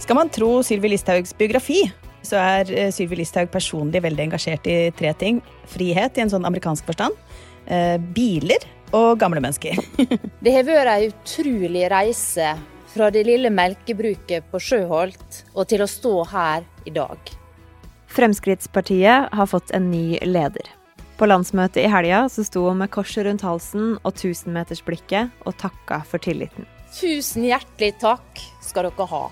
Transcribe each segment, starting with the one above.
Skal man tro Sylvi Listhaugs biografi, så er eh, Sylvi Listhaug personlig veldig engasjert i tre ting. Frihet i en sånn amerikansk forstand. Eh, biler og gamle mennesker. det har vært ei utrolig reise fra det lille melkebruket på Sjøholt og til å stå her i dag. Fremskrittspartiet har fått en ny leder. På landsmøtet i helga så sto hun med korset rundt halsen og tusenmetersblikket og takka for tilliten. Tusen hjertelig takk skal dere ha.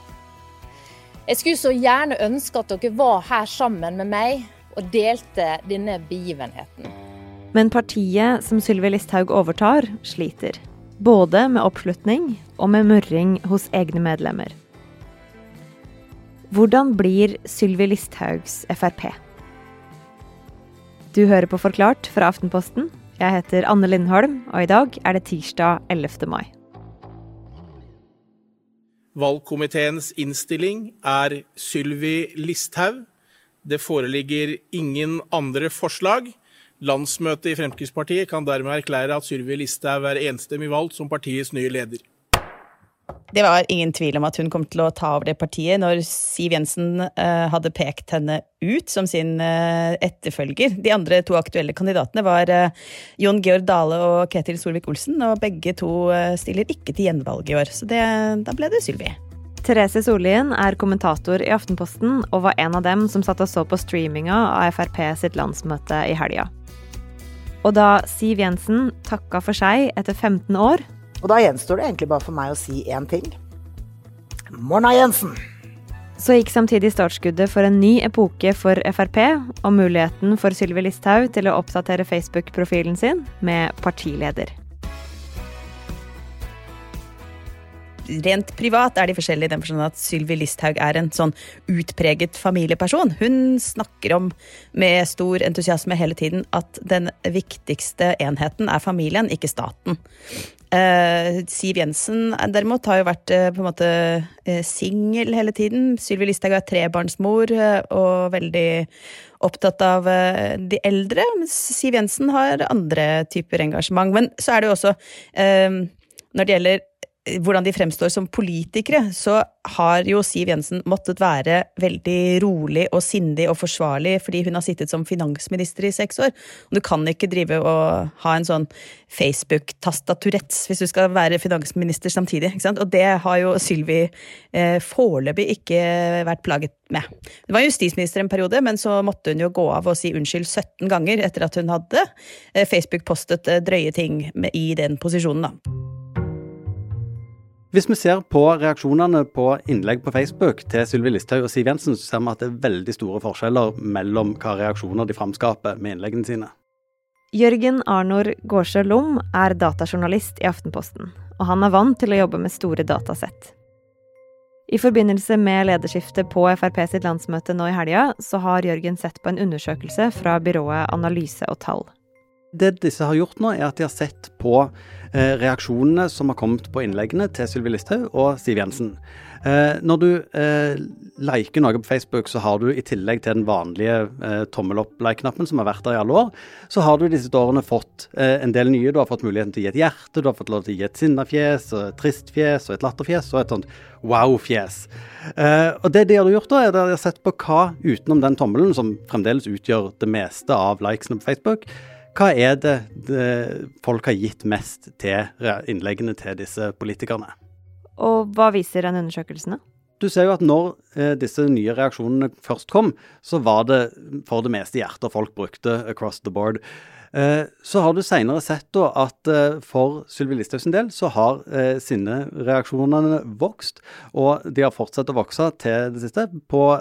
Jeg skulle så gjerne ønske at dere var her sammen med meg og delte denne begivenheten. Men partiet som Sylvi Listhaug overtar, sliter. Både med oppslutning og med murring hos egne medlemmer. Hvordan blir Sylvi Listhaugs Frp? Du hører på Forklart fra Aftenposten. Jeg heter Anne Lindholm, og i dag er det tirsdag 11. mai. Valgkomiteens innstilling er Sylvi Listhaug. Det foreligger ingen andre forslag. Landsmøtet i Fremskrittspartiet kan dermed erklære at Sylvi Listhaug er enstemmig valgt som partiets nye leder. Det var ingen tvil om at hun kom til å ta over det partiet når Siv Jensen uh, hadde pekt henne ut som sin uh, etterfølger. De andre to aktuelle kandidatene var uh, Jon Georg Dale og Ketil Solvik-Olsen, og begge to stiller ikke til gjenvalg i år, så det, da ble det Sylvi. Therese Sollien er kommentator i Aftenposten og var en av dem som satt og så på streaminga av Frp sitt landsmøte i helga. Og da Siv Jensen takka for seg etter 15 år, og da gjenstår det egentlig bare for meg å si én ting. Morna, Jensen! Så gikk samtidig startskuddet for en ny epoke for Frp, og muligheten for Sylvi Listhaug til å oppdatere Facebook-profilen sin med partileder. Rent privat er de forskjellige i den forstand at Sylvi Listhaug er en sånn utpreget familieperson. Hun snakker om med stor entusiasme hele tiden at den viktigste enheten er familien, ikke staten. Uh, Siv Jensen derimot har jo vært uh, på en måte uh, singel hele tiden. Sylvi Listhaug er trebarnsmor og veldig opptatt av de eldre. Siv Jensen har andre typer engasjement. Men så er det jo også, når det gjelder hvordan de fremstår som politikere, så har jo Siv Jensen måttet være veldig rolig og sindig og forsvarlig fordi hun har sittet som finansminister i seks år. Og du kan ikke drive og ha en sånn Facebook-tastaturetts hvis du skal være finansminister samtidig. ikke sant? Og det har jo Sylvi eh, foreløpig ikke vært plaget med. Hun var justisminister en periode, men så måtte hun jo gå av og si unnskyld 17 ganger etter at hun hadde eh, Facebook-postet eh, drøye ting i den posisjonen, da. Hvis vi ser på reaksjonene på innlegg på Facebook til Sylvi Listhaug og Siv Jensen, så ser vi at det er veldig store forskjeller mellom hva reaksjoner de framskaper med innleggene sine. Jørgen Arnor Gårdsjø Lom er datajournalist i Aftenposten, og han er vant til å jobbe med store datasett. I forbindelse med lederskiftet på Frp sitt landsmøte nå i helga, så har Jørgen sett på en undersøkelse fra byrået Analyse og Tall. Det disse har gjort nå, er at de har sett på eh, reaksjonene som har kommet på innleggene til Sylvi Listhaug og Siv Jensen. Eh, når du eh, liker noe på Facebook, så har du i tillegg til den vanlige eh, tommel opp-like-knappen som har vært der i alle år, så har du i disse årene fått eh, en del nye. Du har fått muligheten til å gi et hjerte, du har fått lov til å gi et sinnafjes, et tristfjes et latterfjes og et sånt wow-fjes. Eh, og det de har gjort da, er at de har sett på hva utenom den tommelen, som fremdeles utgjør det meste av likesene på Facebook, hva er det, det folk har gitt mest til innleggene til disse politikerne? Og hva viser den undersøkelsen, da? Du ser jo at når eh, disse nye reaksjonene først kom, så var det for det meste hjerter folk brukte across the board. Eh, så har du senere sett da at eh, for Sylvi Listhaugs del så har sine sinnereaksjonene vokst, og de har fortsatt å vokse til det siste. På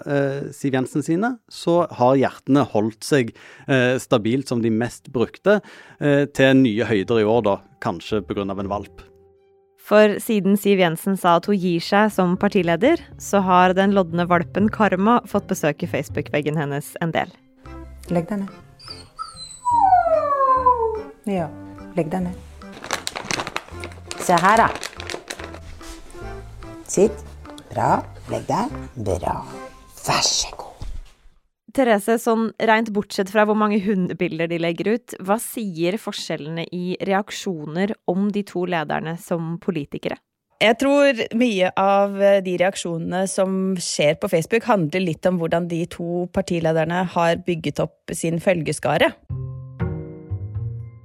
Siv Jensen sine så har hjertene holdt seg stabilt som de mest brukte, til nye høyder i år, da, kanskje pga. en valp. For siden Siv Jensen sa at hun gir seg som partileder, så har den lodne valpen Karma fått besøke Facebook-veggen hennes en del. Legg deg ned. Ja, legg deg ned. Se her, da. Sitt. Bra. Legg deg. Bra. Vær så god. Therese, sånn rent bortsett fra hvor mange hundebilder de legger ut, hva sier forskjellene i reaksjoner om de to lederne som politikere? Jeg tror mye av de reaksjonene som skjer på Facebook, handler litt om hvordan de to partilederne har bygget opp sin følgeskare.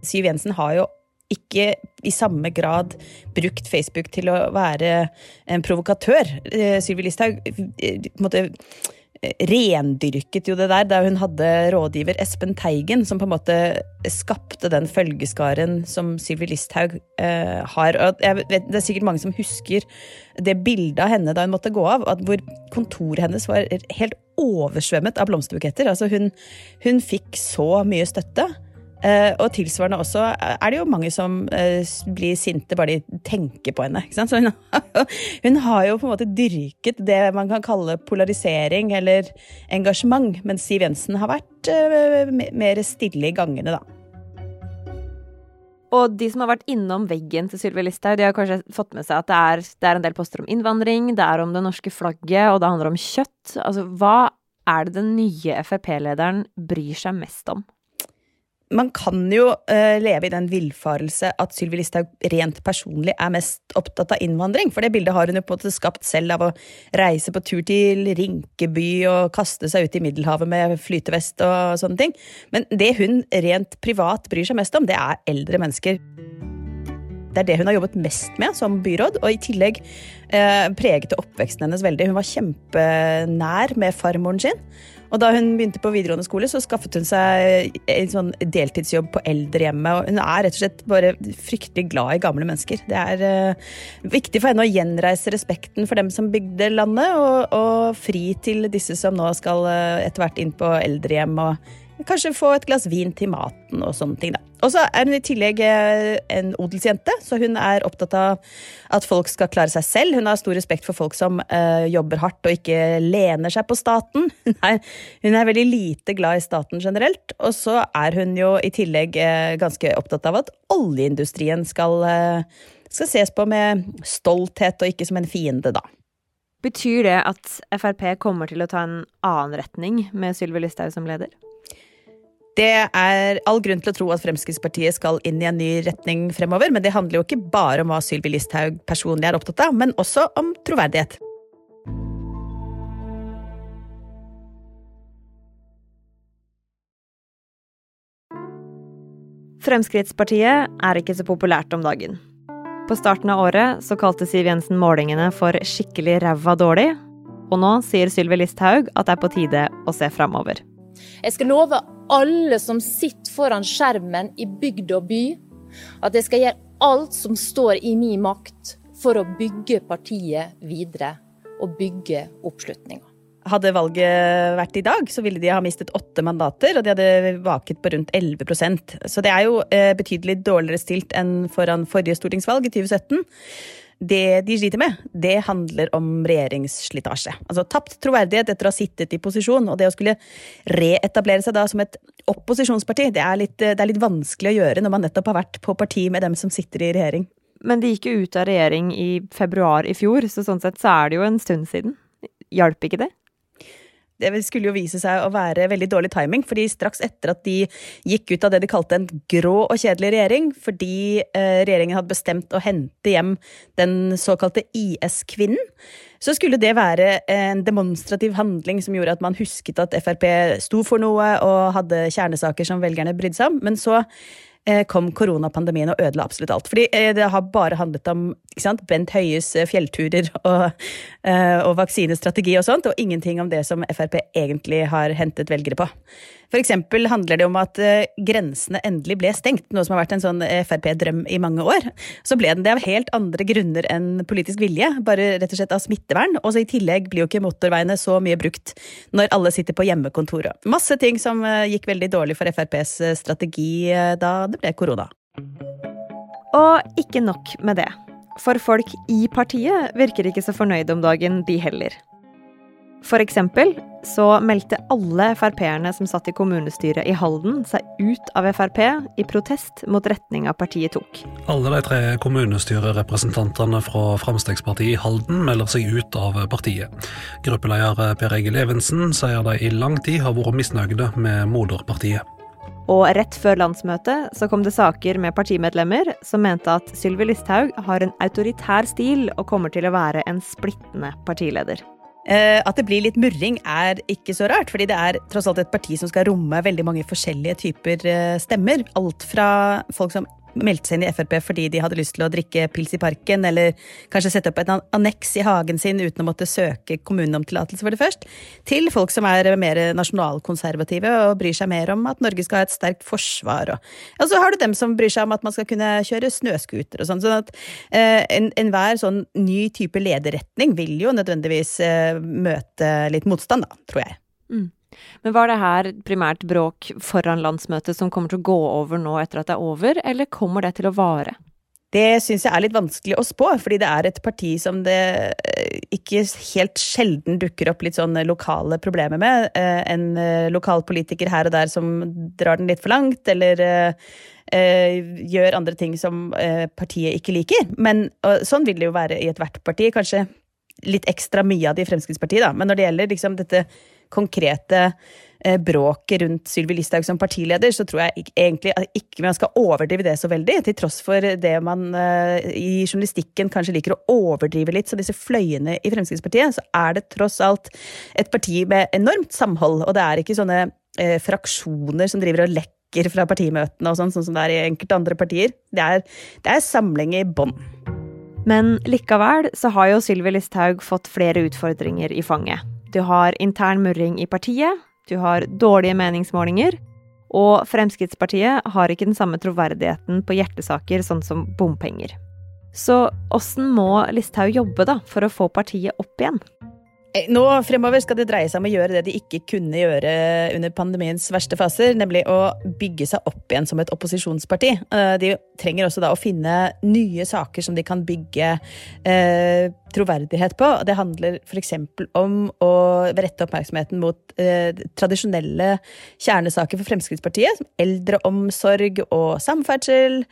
Siv Jensen har jo ikke i samme grad brukt Facebook til å være en provokatør. Eh, Sylvi Listhaug eh, rendyrket jo det der da hun hadde rådgiver Espen Teigen, som på en måte skapte den følgeskaren som Sylvi Listhaug eh, har. Vet, det er sikkert mange som husker det bildet av henne da hun måtte gå av, hvor kontoret hennes var helt oversvømmet av blomsterbuketter. Altså hun, hun fikk så mye støtte. Uh, og tilsvarende også er det jo mange som uh, blir sinte bare de tenker på henne. Så hun, hun, har jo på en måte dyrket det man kan kalle polarisering eller engasjement, mens Siv Jensen har vært uh, mer stille i gangene, da. Og de som har vært innom veggen til Sylvi Listhaug, de har kanskje fått med seg at det er, det er en del poster om innvandring, det er om det norske flagget, og det handler om kjøtt. Altså, hva er det den nye Frp-lederen bryr seg mest om? Man kan jo uh, leve i den villfarelse at Sylvi Listhaug rent personlig er mest opptatt av innvandring. For det bildet har hun jo på en måte skapt selv av å reise på tur til Rinkeby og kaste seg ut i Middelhavet med flytevest og sånne ting. Men det hun rent privat bryr seg mest om, det er eldre mennesker. Det er det hun har jobbet mest med som byråd, og i tillegg eh, preget oppveksten hennes veldig. Hun var kjempenær med farmoren sin. Og da hun begynte på videregående skole, så skaffet hun seg en sånn deltidsjobb på eldrehjemmet. Hun er rett og slett bare fryktelig glad i gamle mennesker. Det er uh, viktig for henne å gjenreise respekten for dem som bygde landet, og, og fri til disse som nå skal uh, etter hvert inn på eldrehjem og Kanskje få et glass vin til maten og sånne ting, da. Og så er hun i tillegg eh, en odelsjente, så hun er opptatt av at folk skal klare seg selv. Hun har stor respekt for folk som uh, jobber hardt og ikke lener seg på staten. Er, hun er, veldig lite glad i staten generelt. Og så er hun jo i tillegg uh, ganske opptatt av at oljeindustrien skal, uh, skal ses på med stolthet og ikke som en fiende, da. Betyr det at Frp kommer til å ta en annen retning med Sylvi Listhaug som leder? Det er all grunn til å tro at Fremskrittspartiet skal inn i en ny retning fremover, men det handler jo ikke bare om hva Sylvi Listhaug personlig er opptatt av, men også om troverdighet. Fremskrittspartiet er ikke så populært om dagen. På starten av året så kalte Siv Jensen målingene for skikkelig ræva dårlig, og nå sier Sylvi Listhaug at det er på tide å se framover. Jeg skal love alle som sitter foran skjermen i bygd og by, at jeg skal gjøre alt som står i min makt for å bygge partiet videre og bygge oppslutninga. Hadde valget vært i dag, så ville de ha mistet åtte mandater, og de hadde vaket på rundt 11% Så det er jo eh, betydelig dårligere stilt enn foran forrige stortingsvalg i 2017 det de sliter med, det handler om regjeringsslitasje. Altså tapt troverdighet etter å ha sittet i posisjon, og det å skulle reetablere seg da som et opposisjonsparti, det er, litt, det er litt vanskelig å gjøre når man nettopp har vært på parti med dem som sitter i regjering. Men de gikk jo ut av regjering i februar i fjor, så sånn sett så er det jo en stund siden. Hjalp ikke det? Det skulle jo vise seg å være veldig dårlig timing, fordi straks etter at de gikk ut av det de kalte en grå og kjedelig regjering, fordi eh, regjeringen hadde bestemt å hente hjem den såkalte IS-kvinnen, så skulle det være en demonstrativ handling som gjorde at man husket at Frp sto for noe og hadde kjernesaker som velgerne brydde seg om. Men så kom koronapandemien og ødela absolutt alt. Fordi eh, det har bare handlet om sant, Bent Høies eh, fjellturer og, og, vaksinestrategi og sånt, og ingenting om det som Frp egentlig har hentet velgere på. For eksempel handler det om at grensene endelig ble stengt, noe som har vært en sånn Frp-drøm i mange år. Så ble den det av helt andre grunner enn politisk vilje, bare rett og slett av smittevern. Og så i tillegg blir jo ikke motorveiene så mye brukt når alle sitter på hjemmekontoret. Masse ting som gikk veldig dårlig for FrPs strategi da det ble korona. Og ikke nok med det. For folk i partiet virker ikke så fornøyde om dagen, de heller. For eksempel så meldte alle Frp-erne som satt i kommunestyret i Halden, seg ut av Frp i protest mot retninga partiet tok. Alle de tre kommunestyrerepresentantene fra Frp i Halden melder seg ut av partiet. Gruppeleder Per Egil Evensen sier de i lang tid har vært misnøyde med moderpartiet. Og rett før landsmøtet så kom det saker med partimedlemmer som mente at Sylvi Listhaug har en autoritær stil og kommer til å være en splittende partileder. Eh, at det blir litt murring er ikke så rart, fordi det er tross alt et parti som skal romme veldig mange forskjellige typer eh, stemmer. Alt fra folk som meldte seg inn i Frp fordi de hadde lyst til å drikke pils i parken, eller kanskje sette opp et anneks i hagen sin uten å måtte søke kommunen om tillatelse for det først, til folk som er mer nasjonalkonservative og bryr seg mer om at Norge skal ha et sterkt forsvar. Og, og så har du dem som bryr seg om at man skal kunne kjøre snøscooter og sånn. sånn at eh, enhver en sånn ny type lederretning vil jo nødvendigvis eh, møte litt motstand, da, tror jeg. Mm. Men var det her primært bråk foran landsmøtet som kommer til å gå over nå etter at det er over, eller kommer det til å vare? Det syns jeg er litt vanskelig å spå, fordi det er et parti som det eh, ikke helt sjelden dukker opp litt sånn lokale problemer med. Eh, en eh, lokalpolitiker her og der som drar den litt for langt, eller gjør andre ting som partiet ikke liker. Men sånn vil det jo være i ethvert parti. Kanskje litt ekstra mye av det i Fremskrittspartiet, da. Men når det gjelder liksom dette konkrete eh, bråket rundt Sylvi Listhaug som partileder, så tror jeg egentlig at ikke man skal overdrive det så veldig. Til tross for det man eh, i journalistikken kanskje liker å overdrive litt. Så disse fløyene i Fremskrittspartiet, så er det tross alt et parti med enormt samhold. Og det er ikke sånne eh, fraksjoner som driver og lekker fra partimøtene og sånn, sånn som det er i enkelte andre partier. Det er, det er samling i bånn. Men likevel så har jo Sylvi Listhaug fått flere utfordringer i fanget. Du har intern murring i partiet, du har dårlige meningsmålinger, og Fremskrittspartiet har ikke den samme troverdigheten på hjertesaker sånn som bompenger. Så åssen må Listhaug jobbe da, for å få partiet opp igjen? Eh, nå fremover skal det dreie seg om å gjøre det de ikke kunne gjøre under pandemiens verste faser, nemlig å bygge seg opp igjen som et opposisjonsparti. Eh, de trenger også da å finne nye saker som de kan bygge eh, troverdighet på. Det handler f.eks. om å rette oppmerksomheten mot eh, tradisjonelle kjernesaker for Fremskrittspartiet, som eldreomsorg og samferdsel.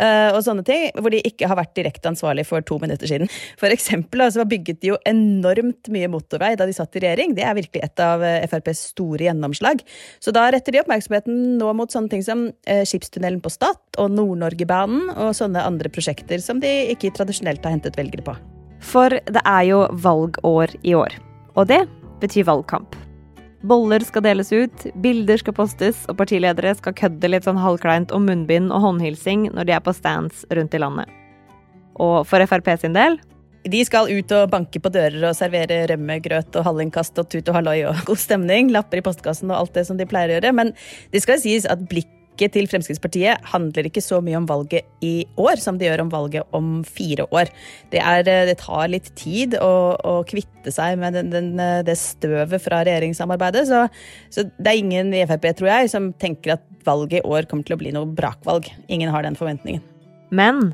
eh, og sånne ting, hvor de ikke har vært direkte ansvarlig for to minutter siden. For eksempel altså, bygget de jo enormt mye motorvei da de satt i regjering. Det er virkelig et av uh, FrPs store gjennomslag. Så da retter de oppmerksomheten nå mot sånne ting som eh, skipstunnelen på Stad og Nord-Norgebanen og sånne andre prosjekter som de ikke tradisjonelt har hentet velgere på. For det er jo valgår i år. Og det betyr valgkamp. Boller skal deles ut, bilder skal postes, og partiledere skal kødde litt sånn halvkleint om munnbind og håndhilsing når de er på stands rundt i landet. Og for Frp sin del de skal ut og banke på dører og servere rømme, grøt og hallingkast og tut og halloi og god stemning. Lapper i postkassen og alt det som de pleier å gjøre. Men det skal sies at blikk blikket til Fremskrittspartiet handler ikke så mye om valget i år som det gjør om valget om fire år. Det, er, eh, det tar litt tid å, å kvitte seg med den, den, eh, det støvet fra regjeringssamarbeidet. Så, så, det er ingen i Frp, tror jeg, som tenker at valget i år kommer til å bli noe brakvalg. Ingen har den forventningen. Men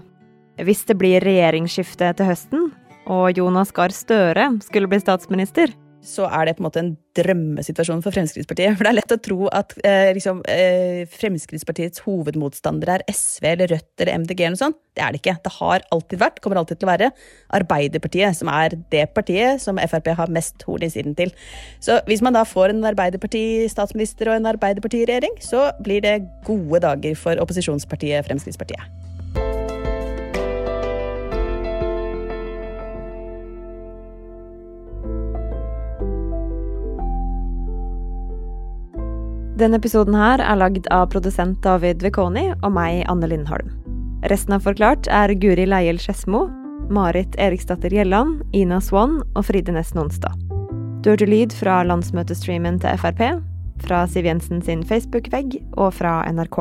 hvis det blir regjeringsskifte til høsten, og Jonas Gahr Støre skulle bli statsminister, så er det på en måte en drømmesituasjon for Fremskrittspartiet. For det er lett å tro at eh, liksom, eh, Fremskrittspartiets hovedmotstandere er SV eller Rødt eller MDG eller noe sånt. Det er det ikke. Det har alltid vært, kommer alltid til å være, Arbeiderpartiet, som er det partiet som Frp har mest horn i siden til. Så hvis man da får en Arbeiderparti-statsminister og en Arbeiderparti-regjering, så blir det gode dager for opposisjonspartiet Fremskrittspartiet. Denne episoden her er lagd av produsent David Vekoni og meg, Anne Lindholm. Resten av Forklart er Guri Leiel Skedsmo, Marit Eriksdatter Gjelland, Ina Swann og Fride Næss Nonstad. Du hørte lyd fra landsmøtestreamen til Frp, fra Siv Jensen sin Facebook-vegg og fra NRK.